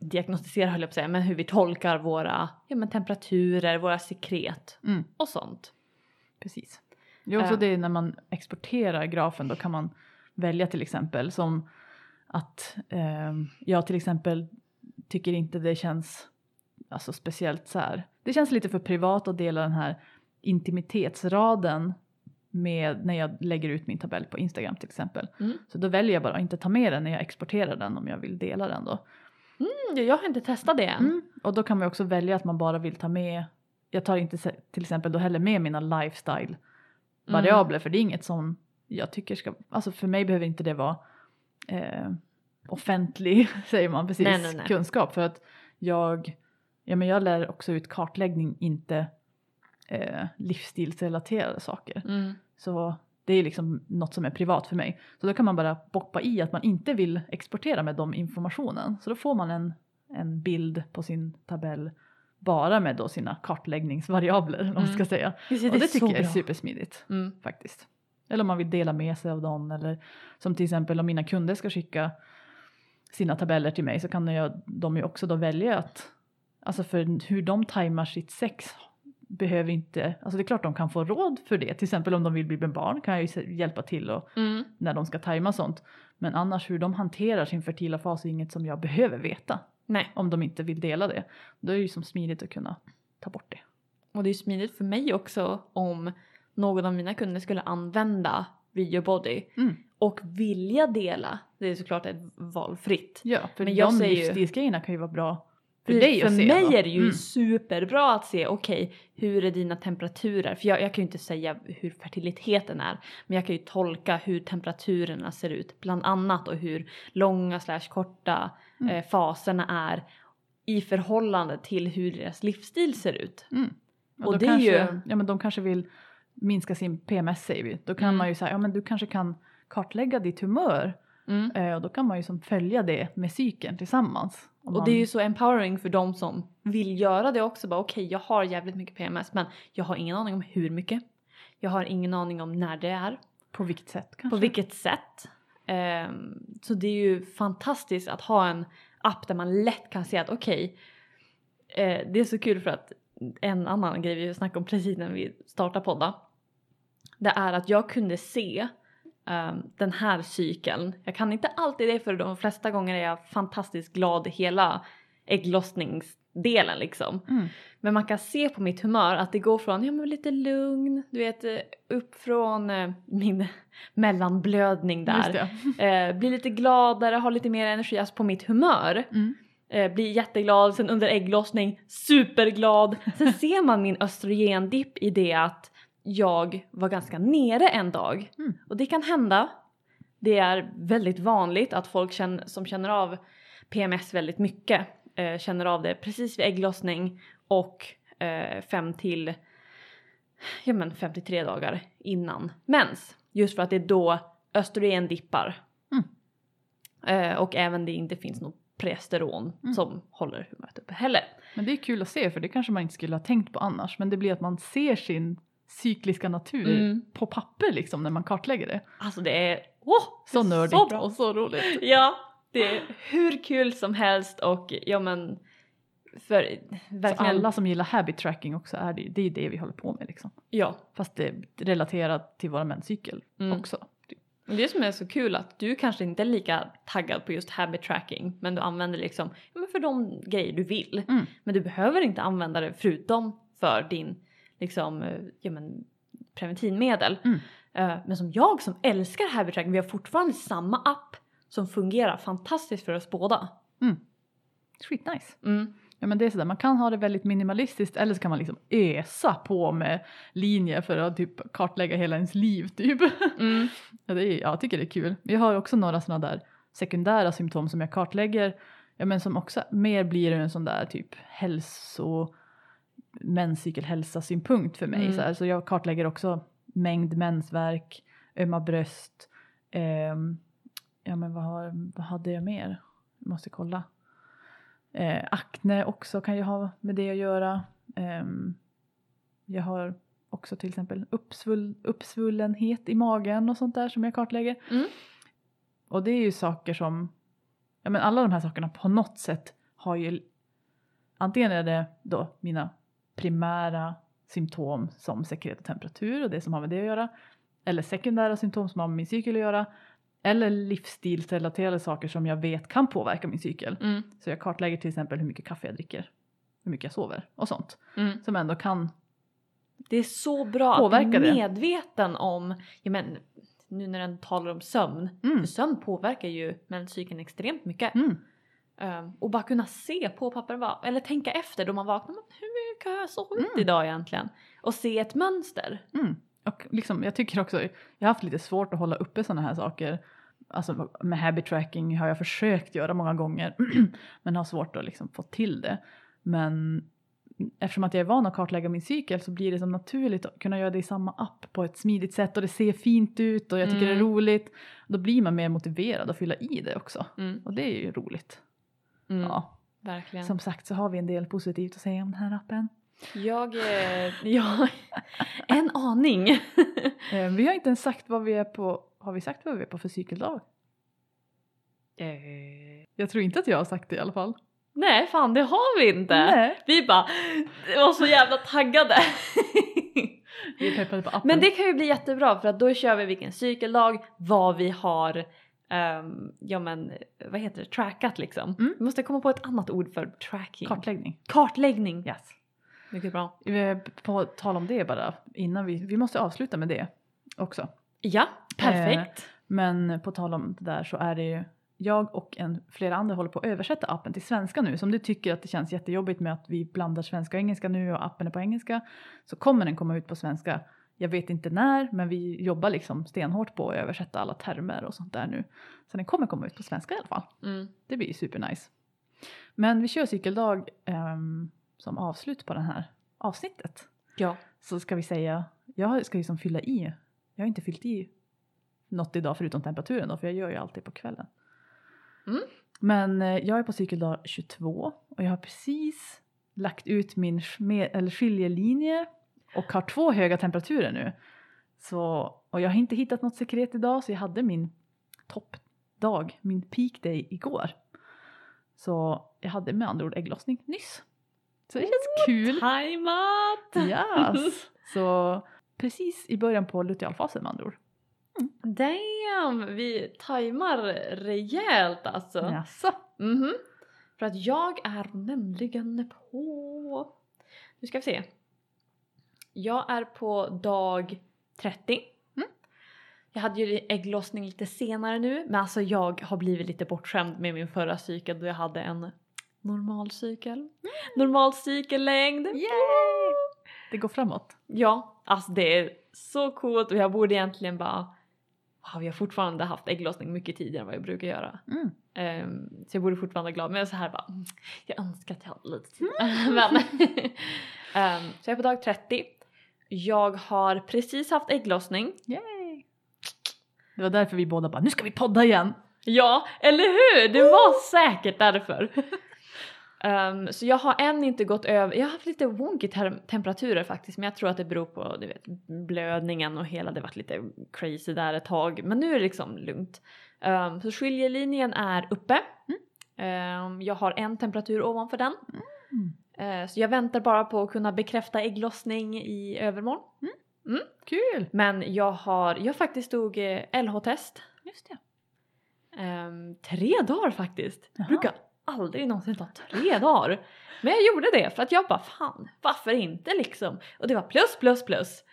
diagnostisera höll jag på att säga, men hur vi tolkar våra ja, men temperaturer, våra sekret Mm. och sånt. Precis. Jo, så Eh. det är när man exporterar grafen då kan man välja till exempel som att eh, jag till exempel tycker inte det känns alltså speciellt så här. Det känns lite för privat att dela den här intimitetsraden med när jag lägger ut min tabell på Instagram till exempel. Mm. Så då väljer jag bara att inte ta med den när jag exporterar den om jag vill dela den då. Mm, jag har inte testat det än. Mm. Och då kan man också välja att man bara vill ta med, jag tar inte till exempel då heller med mina lifestyle variabler för det är inget som jag tycker ska, alltså för mig behöver inte det vara eh, offentlig, <laughs> säger man precis, Nej, nej, nej. kunskap för att jag, ja men jag lär också ut kartläggning, inte eh, livsstilsrelaterade saker. Mm. Så det är liksom något som är privat för mig. Så då kan man bara boppa i att man inte vill exportera med de informationen. Så då får man en, en bild på sin tabell bara med då sina kartläggningsvariabler, man Mm. ska säga. Precis, Och det så tycker jag är bra. supersmidigt Mm. faktiskt. Eller om man vill dela med sig av dem eller som till exempel om mina kunder ska skicka sina tabeller till mig så kan jag, de ju också då välja att, alltså för hur de tajmar sitt sex behöver inte, alltså det är klart de kan få råd för det, till exempel om de vill bli med barn kan jag ju hjälpa till och Mm. när de ska tajma sånt. Men annars hur de hanterar sin fertila fas är inget som jag behöver veta Nej, om de inte vill dela det. Då är det ju som smidigt att kunna ta bort det. och det är ju smidigt för mig också om någon av mina kunder skulle använda Video Body Mm. och vilja dela. Det är såklart ett valfritt. Ja, för Men jag de säger ju- livsstilsgrejerna kan ju vara bra för dig för att se. mig då. är det ju Mm. superbra att se, okej, hur är dina temperaturer? För jag, jag kan ju inte säga hur fertiliteten är, men jag kan ju tolka hur temperaturerna ser ut, bland annat och hur långa slash korta Mm. eh, faserna är i förhållande till hur deras livsstil ser ut. Mm. Och Och, det är kanske, ju- ja, men de kanske vill minska sin PMS säger vi. Då kan Mm. man ju säga, ja men du kanske kan kartlägga ditt humör eh, och då kan man ju som följa det med cykeln tillsammans. Om Och man, det är ju så empowering för de som vill göra det också. Bara okej, jag har jävligt mycket PMS men jag har ingen aning om hur mycket. Jag har ingen aning om när det är. På vilket sätt kanske? På vilket sätt. Ehm, så det är ju fantastiskt att ha en app där man lätt kan se att okej, eh, det är så kul för att en annan grej vi snackade om precis när vi startade podda. Det är att jag kunde se ehm, den här cykeln. Jag kan inte alltid det för de flesta gånger är jag fantastiskt glad hela ägglossningsdelen liksom. Mm. Men man kan se på mitt humör att det går från ja, men lite lugn, du vet eh, upp från eh, min <laughs> mellanblödning där. <laughs> Eh, blir lite gladare, har lite mer energi, alltså på mitt humör. Mm. Eh, blir jätteglad, sen under ägglossning superglad. Sen <laughs> ser man min östrogendipp i det att jag var ganska nere en dag. Mm. Och det kan hända. Det är väldigt vanligt att folk känner, som känner av PMS väldigt mycket eh, känner av det precis vid ägglossning och eh, fem till ja men 53 dagar innan mens. Just för att det är då östrogen dippar. Mm. Eh, och även det inte finns något progesteron Mm. som håller humöret uppe heller. Men det är kul att se för det kanske man inte skulle ha tänkt på annars. Men det blir att man ser sin cykliska natur Mm. på papper liksom när man kartlägger det. Alltså det är oh, Så nördigt bra. och så roligt. Ja, det är hur kul som helst och ja men för Så verkligen. alla som gillar habit tracking också är det, det är det vi håller på med liksom. Ja, Fast det är relaterat till våra menscykel Mm. också. och det som är så kul att du kanske inte är lika taggad på just habit tracking men du använder liksom ja, men för de grejer du vill. Mm. Men du behöver inte använda det förutom för din liksom eh, ja men preventivmedel. Mm. Eh, Men som jag som älskar habit tracking, vi har fortfarande samma app som fungerar fantastiskt för oss båda. Skitnice. Mm. Ja men det är sådär, man kan ha det väldigt minimalistiskt eller så kan man liksom ösa på med linjer för att typ kartlägga hela ens liv typ. Mm. <laughs> ja, det är, ja, jag tycker det är kul. Vi har också några sådana där sekundära symptom som jag kartlägger. Ja men som också mer blir en sån där typ hälso menscykelhälsa synpunkt för mig. Mm. Så, här, så jag kartlägger också mängd mensvärk, ömma bröst, ehm, ja men vad, har, vad hade jag mer? Jag måste kolla. Eh, akne också kan ju ha med det att göra. Ehm, jag har också till exempel uppsvull, uppsvullenhet i magen och sånt där som jag kartlägger. Mm. Och det är ju saker som, ja men alla de här sakerna på något sätt har ju antingen är det då mina primära symptom som sekret och temperatur och det som har med det att göra. Eller sekundära symptom som har med min cykel att göra. Eller livsstilsrelaterade saker som jag vet kan påverka min cykel. Mm. Så jag kartlägger till exempel hur mycket kaffe jag dricker, hur mycket jag sover och sånt. Mm. Som ändå kan, Det är så bra att bli medveten om, ja men nu när den talar om sömn, mm, för sömn påverkar ju menscykeln extremt mycket. mm, Um, och bara kunna se på papper, va- eller tänka efter då man vaknar, men hur har jag sovit Mm. idag egentligen? Och se ett mönster. mm. Och liksom, jag tycker också, jag har haft lite svårt att hålla uppe sådana här saker. Alltså med habit tracking har jag försökt göra många gånger <clears throat> men har svårt att liksom få till det. Men eftersom att jag är van att kartlägga min cykel så blir det som naturligt att kunna göra det i samma app på ett smidigt sätt och det ser fint ut och jag tycker det är Mm. roligt. Då blir man mer motiverad att fylla i det också Mm. och det är ju roligt. Mm. Ja. Verkligen. Som sagt så har vi en del positivt att säga om den här appen. Jag, eh, <laughs> ja, <laughs> en aning. <laughs> Eh, vi har inte ens sagt vad vi är på, har vi sagt vad vi är på för cykeldag? Eh, Jag tror inte att jag har sagt det i alla fall. Nej, fan det har vi inte. Nej. Vi bara var så jävla taggade. Vi är peppade på appen. Men det kan ju bli jättebra för att då kör vi vilken cykeldag, vad vi har, ehm, ja men vad heter det, trackat liksom. Mm. Vi måste komma på ett annat ord för tracking. Kartläggning. Kartläggning. Yes. Mycket bra. Eh, På tal om det bara, innan vi, vi måste avsluta med det också. Ja, perfekt. Men på tal om det där så är det ju jag och en, flera andra håller på att översätta appen till svenska nu. Så om du tycker att det känns jättejobbigt med att vi blandar svenska och engelska nu och appen är på engelska så kommer den komma ut på svenska. Jag vet inte när men vi jobbar liksom stenhårt på att översätta alla termer och sånt där nu. Så den kommer komma ut på svenska i alla fall. Mm. Det blir supernice. Men vi kör cykeldag ehm, som avslut på det här avsnittet. Ja. Så ska vi säga, jag ska liksom fylla i. Jag har inte fyllt i något idag förutom temperaturen då, för jag gör ju alltid på kvällen. Mm. Men eh, jag är på cykeldag 22 och jag har precis lagt ut min eller skiljelinje och har två höga temperaturer nu. Så, och jag har inte hittat något sekret idag så jag hade min toppdag, min peak day igår. Så jag hade med andra ord ägglossning nyss. Så det känns kul. Tajmat! Yes. <laughs> Så precis i början på lutealfasen med andra ord. Damn, vi tajmar rejält alltså. Jaså? Mhm. För att jag är nämligen på... Nu ska vi se. Jag är på dag 30. Mm. Jag hade ju ägglossning lite senare nu men alltså jag har blivit lite bortskämd med min förra cykel då jag hade en normal cykel. Normal cykellängd! Yay! Det går framåt. Ja, alltså det är så coolt och jag borde egentligen bara Wow, vi har fortfarande haft ägglossning mycket tidigare än vad jag brukar göra. Mm. Ehm, så jag borde fortfarande vara glad. Men jag är så här bara, mm, jag önskar att jag hade lite tid. <laughs> men, <laughs> ehm, så jag är på dag 30. Jag har precis haft ägglossning. Yay! Det var därför vi båda bara, nu ska vi podda igen! Ja, eller hur? Det var säkert därför. <laughs> Ehm, så jag har än inte gått över, jag har haft lite wonky temperaturer faktiskt men jag tror att det beror på du vet, blödningen och hela det varit lite crazy där ett tag men nu är det liksom lugnt. Ehm, så skiljelinjen är uppe. Ehm, jag har en temperatur ovanför den. Mm. Eh, så jag väntar bara på att kunna bekräfta ägglossning i övermorgon. Kul! Men jag har, jag faktiskt tog eh, LH-test. Just det. Ehm, tre dagar faktiskt. Jaha. Brukar aldrig någonsin ta tre dagar. Men jag gjorde det för att jag bara fan, varför inte liksom? Och det var plus plus plus.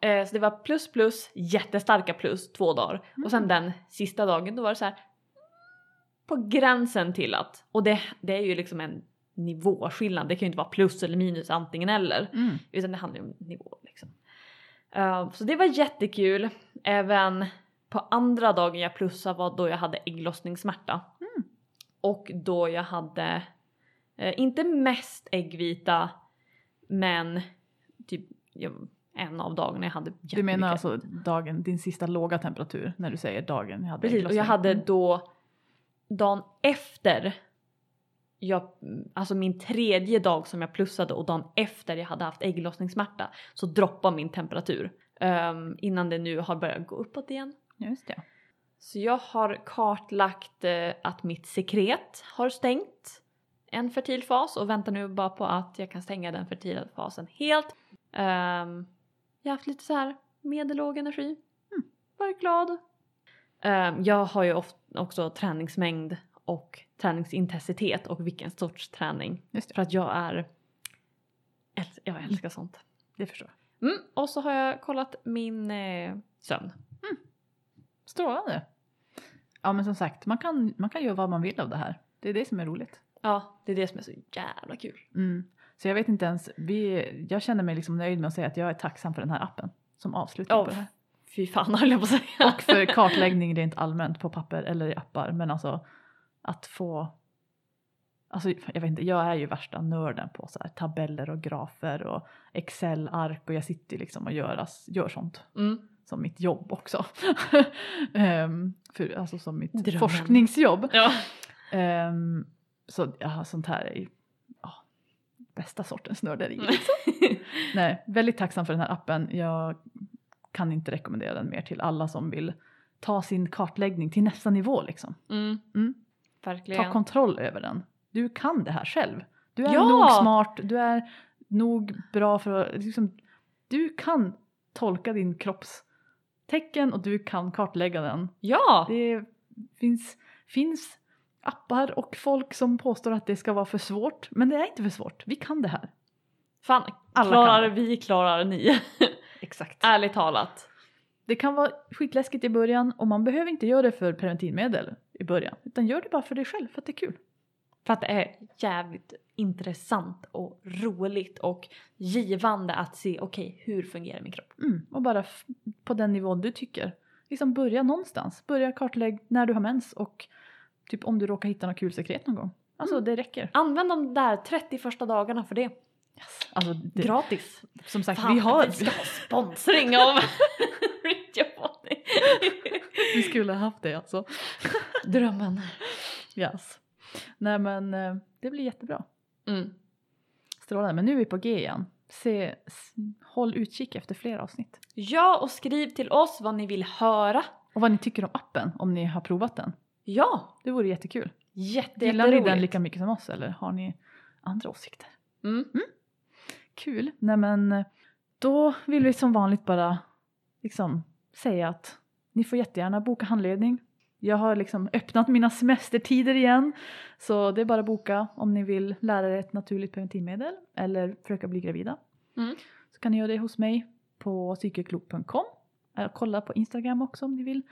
Eh, så det var plus plus, jättestarka plus två dagar. Och sen den sista dagen då var det så här på gränsen till att, och det, det är ju liksom en nivåskillnad, det kan ju inte vara plus eller minus antingen eller. Mm. Utan det handlar ju om nivå liksom. Eh, så det var jättekul. Även på andra dagen jag plussade var då jag hade ägglossningssmärta. Mm. Och då jag hade, eh, inte mest äggvita, men typ ja, en av dagarna jag hade Du menar jättemycket. alltså dagen, din sista låga temperatur när du säger dagen jag hade Precis, och jag hade Mm. då dagen efter jag, alltså min tredje dag som jag plussade och dagen efter jag hade haft ägglossningssmärta så droppade min temperatur. Ehm, innan det nu har börjat gå uppåt igen. Just det. Så jag har kartlagt eh, att mitt sekret har stängt en fertil fas och väntar nu bara på att jag kan stänga den fertila fasen helt. Ehm, jag har haft lite så här medellåg energi. Mm. Varit glad. Ehm, jag har ju ofta också träningsmängd och träningsintensitet och vilken sorts träning. För att jag är... Jag älskar sånt. Det förstår jag. Mm, och så har jag kollat min eh, sömn. Strålande. Ja men som sagt, man kan, man kan göra vad man vill av det här. Det är det som är roligt. Ja, det är det som är så jävla kul. Mm. Så jag vet inte ens, vi, jag känner mig liksom nöjd med att säga att jag är tacksam för den här appen som avslutning Ja, på det här. fy fan <laughs> höll jag på att säga. Och för kartläggning rent allmänt på papper eller i appar. Men alltså att få, alltså jag vet inte, jag är ju värsta nörden på så här tabeller och grafer och Excel-ark och jag sitter liksom och gör, gör sånt Mm. som mitt jobb också. <laughs> Ehm, för, alltså som mitt Drömmen. forskningsjobb. Ja. Ehm, så ja, sånt här är ju ja, bästa sortens nörderi. <laughs> Nej, väldigt tacksam för den här appen. Jag kan inte rekommendera den mer till alla som vill ta sin kartläggning till nästa nivå liksom. Mm. Mm. Verkligen. Ta kontroll över den. Du kan det här själv. Du är Ja! nog smart, du är nog bra för att liksom, du kan tolka din kroppstecken och du kan kartlägga den. Ja! Det finns, finns appar och folk som påstår att det ska vara för svårt, men det är inte för svårt. Vi kan det här. Fan, Alla klarar vi, klarar ni. <laughs> Exakt. Ärligt talat. Det kan vara skitläskigt i början och man behöver inte göra det för preventivmedel i början, utan gör det bara för dig själv för att det är kul. För att det är jävligt intressant och roligt och givande att se okej hur fungerar min kropp. Mm, och bara på den nivån du tycker. Liksom börja någonstans. Börja kartlägg när du har mens och typ om du råkar hitta något kul sekret någon gång. Alltså Mm. det räcker. Använd de där 30 första dagarna för det. Yes. Alltså det, Gratis. som sagt, Fan, vi har... vi ska ha sponsring av <laughs> Body. Vi skulle ha haft det alltså. Drömmen. Yes. Nej men eh, det blir jättebra. Mm. Strålande. Men nu är vi på G igen. Se, håll utkik efter fler avsnitt. Ja, och skriv till oss vad ni vill höra. Och vad ni tycker om appen, om ni har provat den. Ja, Det vore jättekul. jätte, Gillar ni den lika mycket som oss eller har ni andra åsikter? Mm. Kul. Nej men eh, då vill vi som vanligt bara liksom säga att ni får jättegärna boka handledning. Jag har liksom öppnat mina semestertider igen. Så det är bara att boka om ni vill lära er ett naturligt preventivmedel eller försöka bli gravida. Mm. Så kan ni göra det hos mig på psykeklok.com. Kolla på Instagram också om ni vill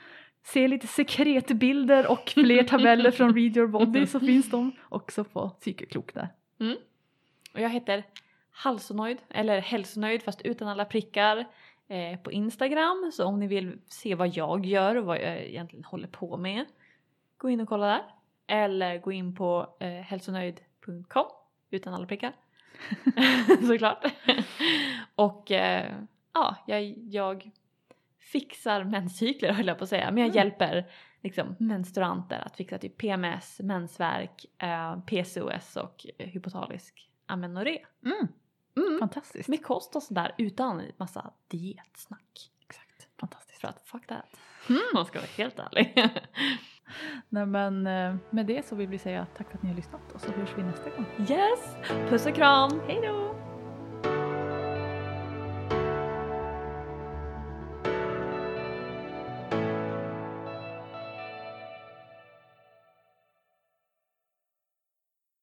se lite sekretbilder och fler tabeller från Read Your Body så finns de också på psykeklok där. Mm. Och jag heter Halsonoid, eller Hälsonöjd fast utan alla prickar eh, på Instagram. Så om ni vill se vad jag gör och vad jag egentligen håller på med, gå in och kolla där. Eller gå in på eh, hälsonöjd.com utan alla prickar. <laughs> <laughs> Såklart. och eh, ja, jag, jag fixar menscykler höll jag på att säga. Men jag Mm. hjälper liksom menstruanter att fixa typ PMS, mensvärk, eh, PCOS och eh, hypotalisk amenorré. Mm, Mm. fantastiskt. Med kost och sådär utan massa dietsnack. Exakt, fantastiskt. För att fuck that. Mm. Man ska vara helt ärlig. <laughs> Nej men eh, med det så vill vi säga tack för att ni har lyssnat och så hörs vi nästa gång. yes! Puss och kram! Hej då!